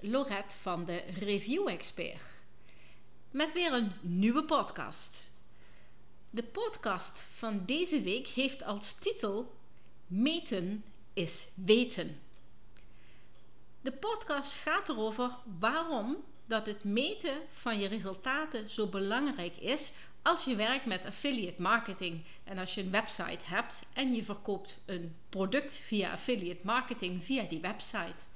Lorette van de Review Expert. Met weer een nieuwe podcast. De podcast van deze week heeft als titel Meten is weten. De podcast gaat erover waarom dat het meten van je resultaten zo belangrijk is als je werkt met affiliate marketing en als je een website hebt en je verkoopt een product via affiliate marketing via die website.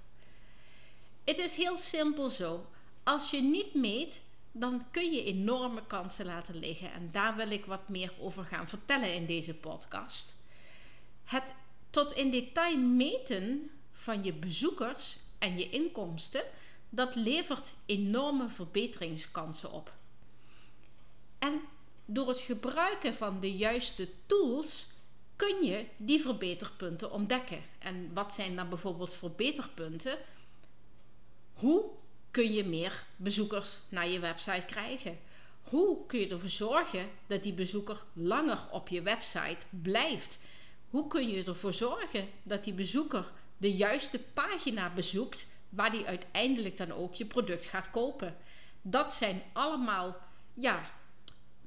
Het is heel simpel zo. Als je niet meet, dan kun je enorme kansen laten liggen. En daar wil ik wat meer over gaan vertellen in deze podcast. Het tot in detail meten van je bezoekers en je inkomsten, dat levert enorme verbeteringskansen op. En door het gebruiken van de juiste tools kun je die verbeterpunten ontdekken. En wat zijn dan bijvoorbeeld verbeterpunten? Hoe kun je meer bezoekers naar je website krijgen? Hoe kun je ervoor zorgen dat die bezoeker langer op je website blijft? Hoe kun je ervoor zorgen dat die bezoeker de juiste pagina bezoekt waar die uiteindelijk dan ook je product gaat kopen? Dat zijn allemaal ja,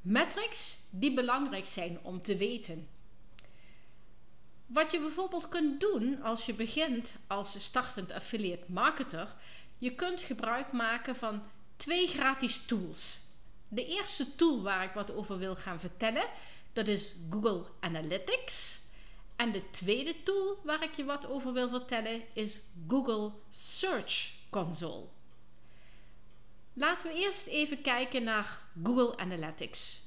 metrics die belangrijk zijn om te weten. Wat je bijvoorbeeld kunt doen als je begint als startend affiliate marketer, je kunt gebruik maken van twee gratis tools. De eerste tool waar ik wat over wil gaan vertellen, dat is Google Analytics. En de tweede tool waar ik je wat over wil vertellen is Google Search Console. Laten we eerst even kijken naar Google Analytics.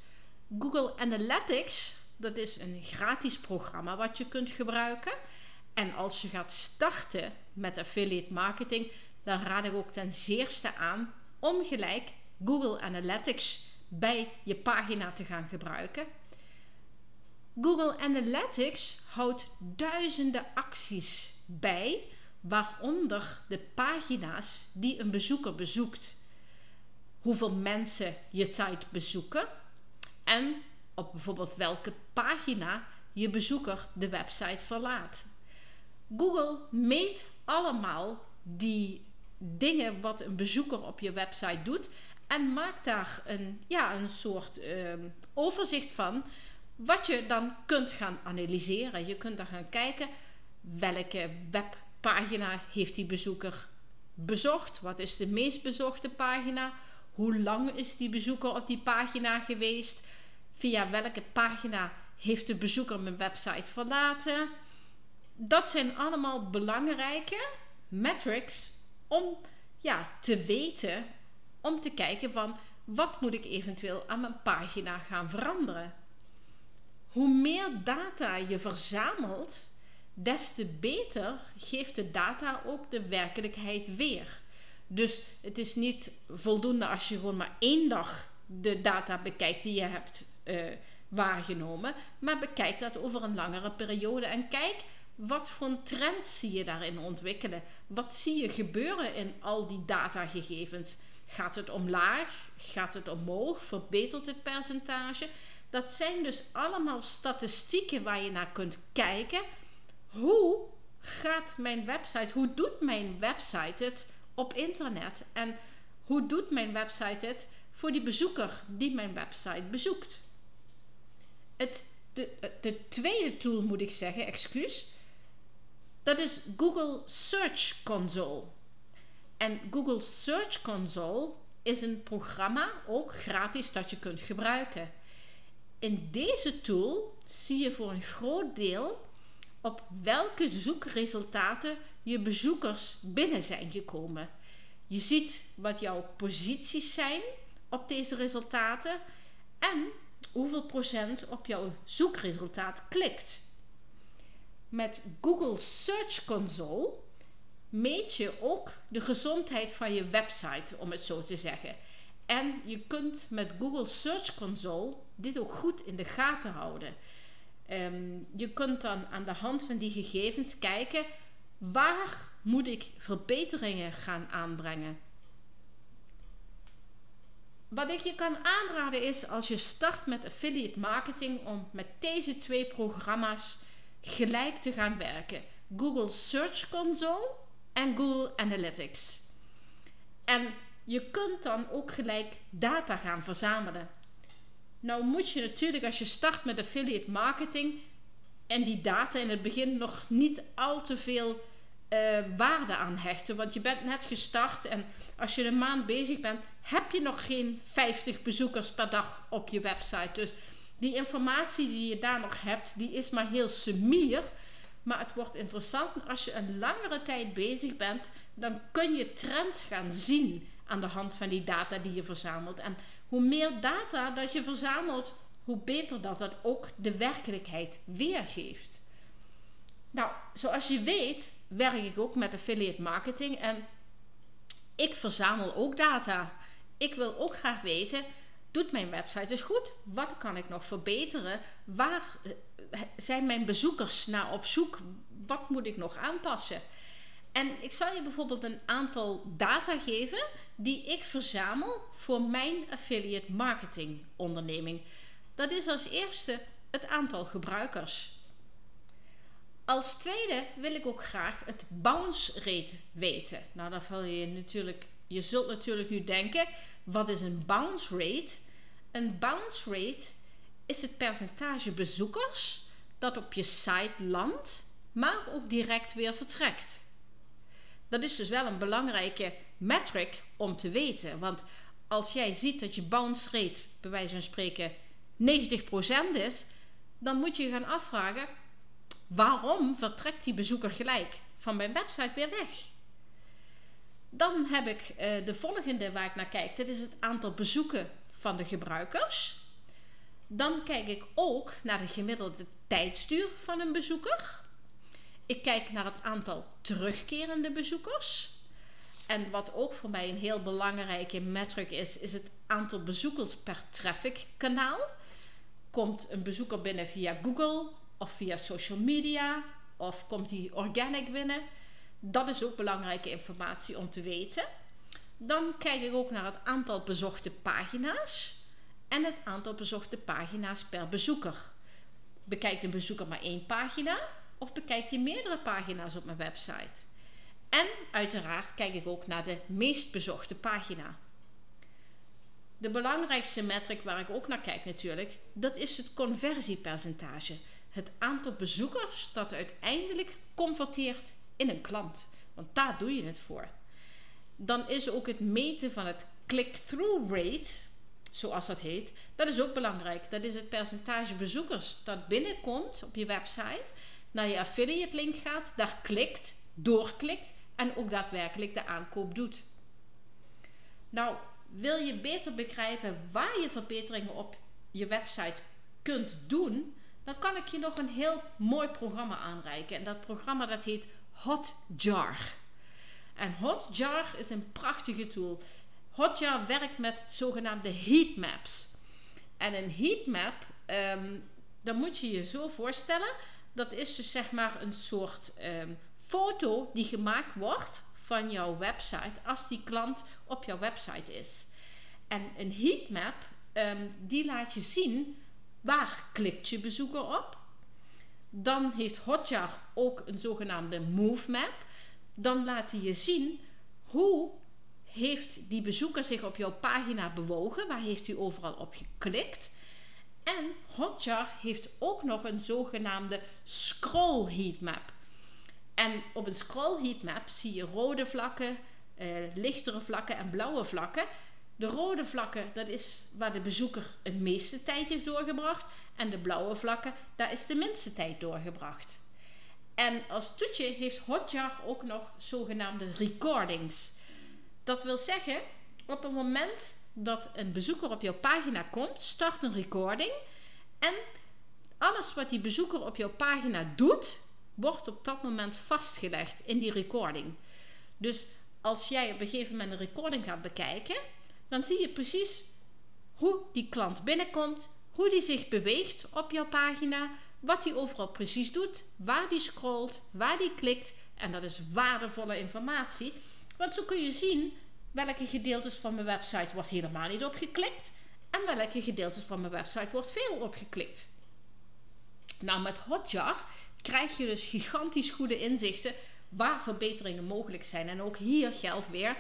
Google Analytics, dat is een gratis programma wat je kunt gebruiken. En als je gaat starten met affiliate marketing, dan raad ik ook ten zeerste aan om gelijk Google Analytics bij je pagina te gaan gebruiken. Google Analytics houdt duizenden acties bij, waaronder de pagina's die een bezoeker bezoekt. Hoeveel mensen je site bezoeken en op bijvoorbeeld welke pagina je bezoeker de website verlaat. Google meet allemaal die dingen wat een bezoeker op je website doet. En maak daar een, ja, een soort uh, overzicht van. Wat je dan kunt gaan analyseren. Je kunt dan gaan kijken welke webpagina heeft die bezoeker bezocht. Wat is de meest bezochte pagina? Hoe lang is die bezoeker op die pagina geweest? Via welke pagina heeft de bezoeker mijn website verlaten? Dat zijn allemaal belangrijke metrics om ja, te weten, om te kijken van wat moet ik eventueel aan mijn pagina gaan veranderen. Hoe meer data je verzamelt, des te beter geeft de data ook de werkelijkheid weer. Dus het is niet voldoende als je gewoon maar één dag de data bekijkt die je hebt uh, waargenomen, maar bekijk dat over een langere periode en kijk wat voor trend zie je daarin ontwikkelen? Wat zie je gebeuren in al die datagegevens? Gaat het omlaag? Gaat het omhoog? Verbetert het percentage? Dat zijn dus allemaal statistieken waar je naar kunt kijken. Hoe gaat mijn website, hoe doet mijn website het op internet? En hoe doet mijn website het voor die bezoeker die mijn website bezoekt? Het, de, de tweede tool moet ik zeggen, excuus, dat is Google Search Console. En Google Search Console is een programma, ook gratis, dat je kunt gebruiken. In deze tool zie je voor een groot deel op welke zoekresultaten je bezoekers binnen zijn gekomen. Je ziet wat jouw posities zijn op deze resultaten en hoeveel procent op jouw zoekresultaat klikt. Met Google Search Console meet je ook de gezondheid van je website, om het zo te zeggen. En je kunt met Google Search Console dit ook goed in de gaten houden. Ehm, je kunt dan aan de hand van die gegevens kijken waar moet ik verbeteringen gaan aanbrengen. Wat ik je kan aanraden is als je start met affiliate marketing om met deze twee programma's gelijk te gaan werken. Google Search Console en Google Analytics. En je kunt dan ook gelijk data gaan verzamelen. Nou moet je natuurlijk als je start met affiliate marketing en die data in het begin nog niet al te veel uh, waarde aan hechten. Want je bent net gestart en als je een maand bezig bent, heb je nog geen 50 bezoekers per dag op je website. Dus die informatie die je daar nog hebt, die is maar heel sumier. Maar het wordt interessant als je een langere tijd bezig bent, dan kun je trends gaan zien aan de hand van die data die je verzamelt. En hoe meer data dat je verzamelt, hoe beter dat dat ook de werkelijkheid weergeeft. Nou, zoals je weet, werk ik ook met affiliate marketing en ik verzamel ook data. Ik wil ook graag weten, doet mijn website dus goed? Wat kan ik nog verbeteren? Waar eh, zijn mijn bezoekers naar op zoek? Wat moet ik nog aanpassen? En ik zal je bijvoorbeeld een aantal data geven die ik verzamel voor mijn affiliate marketing onderneming. Dat is als eerste het aantal gebruikers. Als tweede wil ik ook graag het bounce rate weten. Nou, dan val je natuurlijk, je zult natuurlijk nu denken, wat is een bounce rate? Een bounce rate is het percentage bezoekers dat op je site landt, maar ook direct weer vertrekt. Dat is dus wel een belangrijke metric om te weten. Want als jij ziet dat je bounce rate, bij wijze van spreken, 90% is, dan moet je gaan afvragen: waarom vertrekt die bezoeker gelijk van mijn website weer weg? Dan heb ik uh, de volgende waar ik naar kijk. Dit is het aantal bezoeken van de gebruikers. Dan kijk ik ook naar de gemiddelde tijdstuur van een bezoeker. Ik kijk naar het aantal terugkerende bezoekers. En wat ook voor mij een heel belangrijke metric is, is het aantal bezoekers per traffic kanaal. Komt een bezoeker binnen via Google of via social media of komt hij organic binnen? Dat is ook belangrijke informatie om te weten. Dan kijk ik ook naar het aantal bezochte pagina's en het aantal bezochte pagina's per bezoeker. Bekijkt een bezoeker maar één pagina of bekijkt hij meerdere pagina's op mijn website? En uiteraard kijk ik ook naar de meest bezochte pagina. De belangrijkste metric waar ik ook naar kijk natuurlijk, dat is het conversiepercentage. Het aantal bezoekers dat uiteindelijk converteert in een klant. Want daar doe je het voor. Dan is ook het meten van het click-through rate, zoals dat heet, dat is ook belangrijk. Dat is het percentage bezoekers dat binnenkomt op je website, naar je affiliate link gaat, daar klikt, doorklikt en ook daadwerkelijk de aankoop doet. Nou, wil je beter begrijpen waar je verbeteringen op je website kunt doen, dan kan ik je nog een heel mooi programma aanreiken. En dat programma dat heet Hotjar. En Hotjar is een prachtige tool. Hotjar werkt met zogenaamde heatmaps. En een heatmap, um, dan moet je je zo voorstellen. Dat is dus zeg maar een soort um, foto die gemaakt wordt van jouw website als die klant op jouw website is. En een heatmap, um, die laat je zien waar klikt je bezoeker op. Dan heeft Hotjar ook een zogenaamde move map. Dan laat hij je zien hoe heeft die bezoeker zich op jouw pagina bewogen. Waar heeft hij overal op geklikt. En Hotjar heeft ook nog een zogenaamde scroll heatmap. En op een scroll heatmap zie je rode vlakken, eh, lichtere vlakken en blauwe vlakken. De rode vlakken, dat is waar de bezoeker het meeste tijd heeft doorgebracht. En de blauwe vlakken, daar is de minste tijd doorgebracht. En als toetje heeft Hotjar ook nog zogenaamde recordings. Dat wil zeggen, op het moment dat een bezoeker op jouw pagina komt, start een recording. En alles wat die bezoeker op jouw pagina doet, wordt op dat moment vastgelegd in die recording. Dus als jij op een gegeven moment een recording gaat bekijken, dan zie je precies hoe die klant binnenkomt, hoe die zich beweegt op jouw pagina, wat hij overal precies doet, waar die scrolt, waar die klikt. En dat is waardevolle informatie, want zo kun je zien welke gedeeltes van mijn website wordt helemaal niet opgeklikt en welke gedeeltes van mijn website wordt veel opgeklikt. Nou, met Hotjar krijg je dus gigantisch goede inzichten waar verbeteringen mogelijk zijn. En ook hier geldt weer,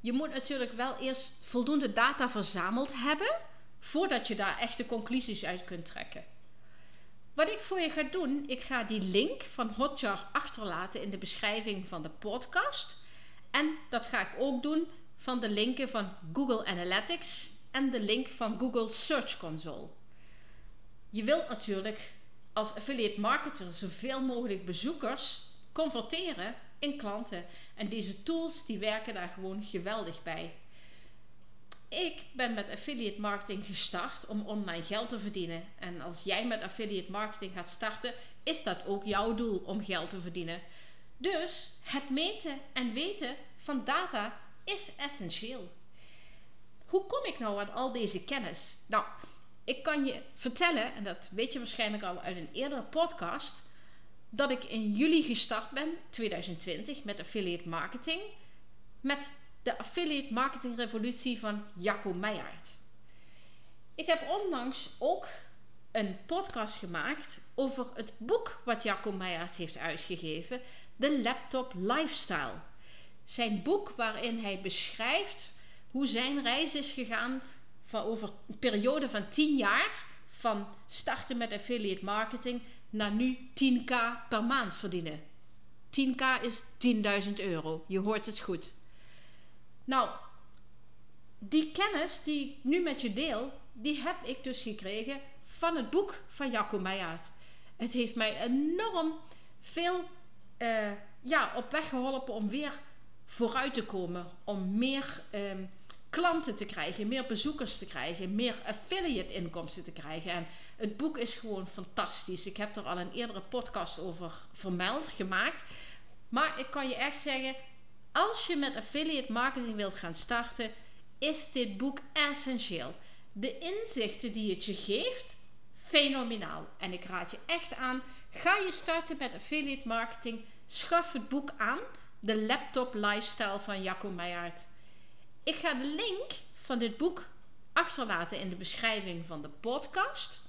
je moet natuurlijk wel eerst voldoende data verzameld hebben voordat je daar echte conclusies uit kunt trekken. Wat ik voor je ga doen, ik ga die link van Hotjar achterlaten in de beschrijving van de podcast. En dat ga ik ook doen van de linken van Google Analytics en de link van Google Search Console. Je wilt natuurlijk als affiliate marketer zoveel mogelijk bezoekers converteren in klanten. En deze tools die werken daar gewoon geweldig bij. Ik ben met affiliate marketing gestart om online geld te verdienen. En als jij met affiliate marketing gaat starten, is dat ook jouw doel om geld te verdienen. Dus het meten en weten van data is essentieel. Hoe kom ik nou aan al deze kennis? Nou, ik kan je vertellen, en dat weet je waarschijnlijk al uit een eerdere podcast, dat ik in juli gestart ben, 2020, met affiliate marketing. Met de affiliate marketing revolutie van Jacco Meijaert. Ik heb onlangs ook een podcast gemaakt over het boek wat Jacco Meijaert heeft uitgegeven, The Laptop Lifestyle. Zijn boek waarin hij beschrijft hoe zijn reis is gegaan van over een periode van 10 jaar van starten met affiliate marketing naar nu 10k per maand verdienen. 10k is 10.000 euro. Je hoort het goed. Nou, die kennis die ik nu met je deel, die heb ik dus gekregen van het boek van Jacco Meijaert. Het heeft mij enorm veel uh, ja, op weg geholpen om weer vooruit te komen. Om meer um, klanten te krijgen, meer bezoekers te krijgen, meer affiliate inkomsten te krijgen. En het boek is gewoon fantastisch. Ik heb er al een eerdere podcast over vermeld, gemaakt. Maar ik kan je echt zeggen, als je met affiliate marketing wilt gaan starten, is dit boek essentieel. De inzichten die het je geeft, fenomenaal. En ik raad je echt aan, ga je starten met affiliate marketing, schaf het boek aan, de laptop lifestyle van Jacco Meijaert. Ik ga de link van dit boek achterlaten in de beschrijving van de podcast.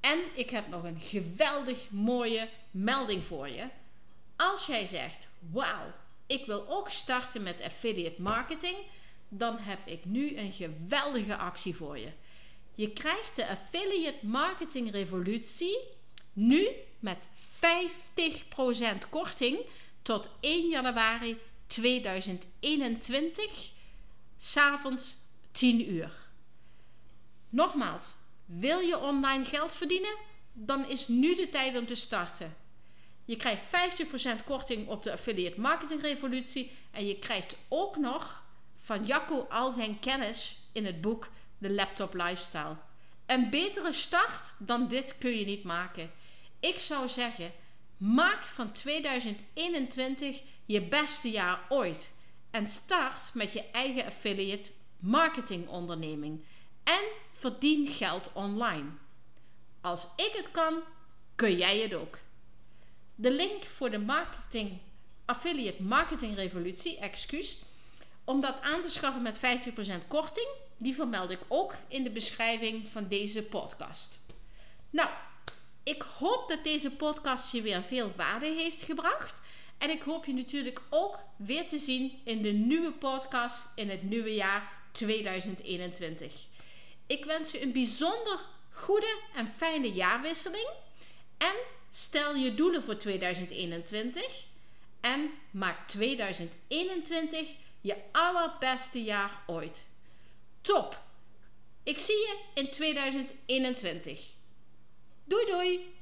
En ik heb nog een geweldig mooie melding voor je. Als jij zegt: Wauw, ik wil ook starten met affiliate marketing, dan heb ik nu een geweldige actie voor je. Je krijgt de affiliate marketing revolutie nu met 50% korting tot 1 januari 2021 s'avonds 10 uur. Nogmaals, wil je online geld verdienen? Dan is nu de tijd om te starten. Je krijgt 50% korting op de Affiliate Marketing Revolutie. En je krijgt ook nog van Jacco al zijn kennis in het boek The Laptop Lifestyle. Een betere start dan dit kun je niet maken. Ik zou zeggen, maak van 2021 je beste jaar ooit. En start met je eigen affiliate marketing onderneming. En verdien geld online. Als ik het kan, kun jij het ook. De link voor de marketing, affiliate marketing revolutie, excuus, om dat aan te schaffen met 50% korting, die vermeld ik ook in de beschrijving van deze podcast. Nou, ik hoop dat deze podcast je weer veel waarde heeft gebracht. En ik hoop je natuurlijk ook weer te zien in de nieuwe podcast in het nieuwe jaar 2021. Ik wens je een bijzonder goede en fijne jaarwisseling. En stel je doelen voor 2021. En maak 2021 je allerbeste jaar ooit. Top! Ik zie je in 2021. Doei doei!